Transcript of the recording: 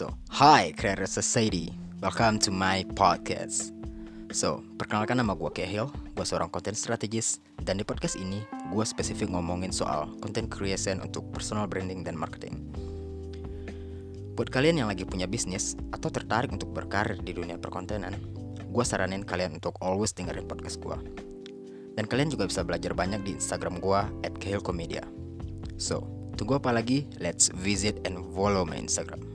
So, hi Creator Society, welcome to my podcast. So, perkenalkan nama gue Kehil, gue seorang content strategist. Dan di podcast ini, gue spesifik ngomongin soal content creation untuk personal branding dan marketing. Buat kalian yang lagi punya bisnis atau tertarik untuk berkarir di dunia perkontenan Gue saranin kalian untuk always dengerin podcast gue Dan kalian juga bisa belajar banyak di Instagram gue at So, tunggu apa lagi? Let's visit and follow my Instagram.